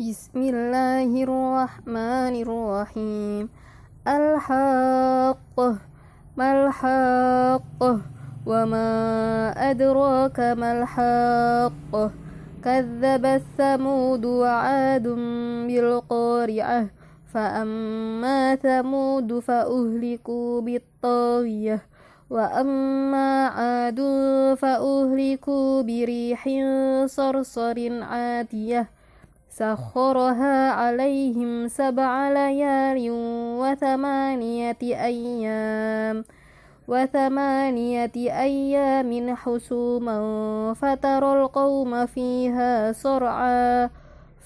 بسم الله الرحمن الرحيم الحاقة ما الحاقة وما أدراك ما الحاقة كذبت ثمود وعاد بالقارعة فأما ثمود فأهلكوا بالطاغية وأما عاد فأهلكوا بريح صرصر عاتية سخرها عليهم سبع ليال وثمانية أيام وثمانية أيام حسوما فترى القوم فيها صرعا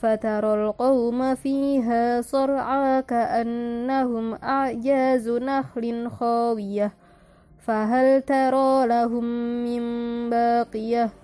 فترى القوم فيها صرعا كأنهم أعجاز نخل خاوية فهل ترى لهم من باقية؟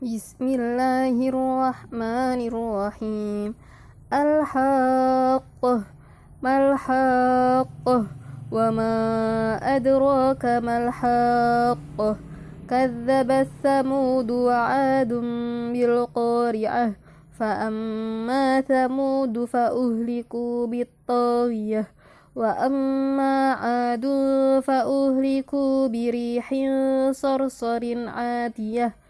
بسم الله الرحمن الرحيم. الحاقة ما الحاقة وما أدراك ما الحاقة كذبت ثمود وعاد بالقارعة. فأما ثمود فأهلكوا بالطاغية. وأما عاد فأهلكوا بريح صرصر عاتية.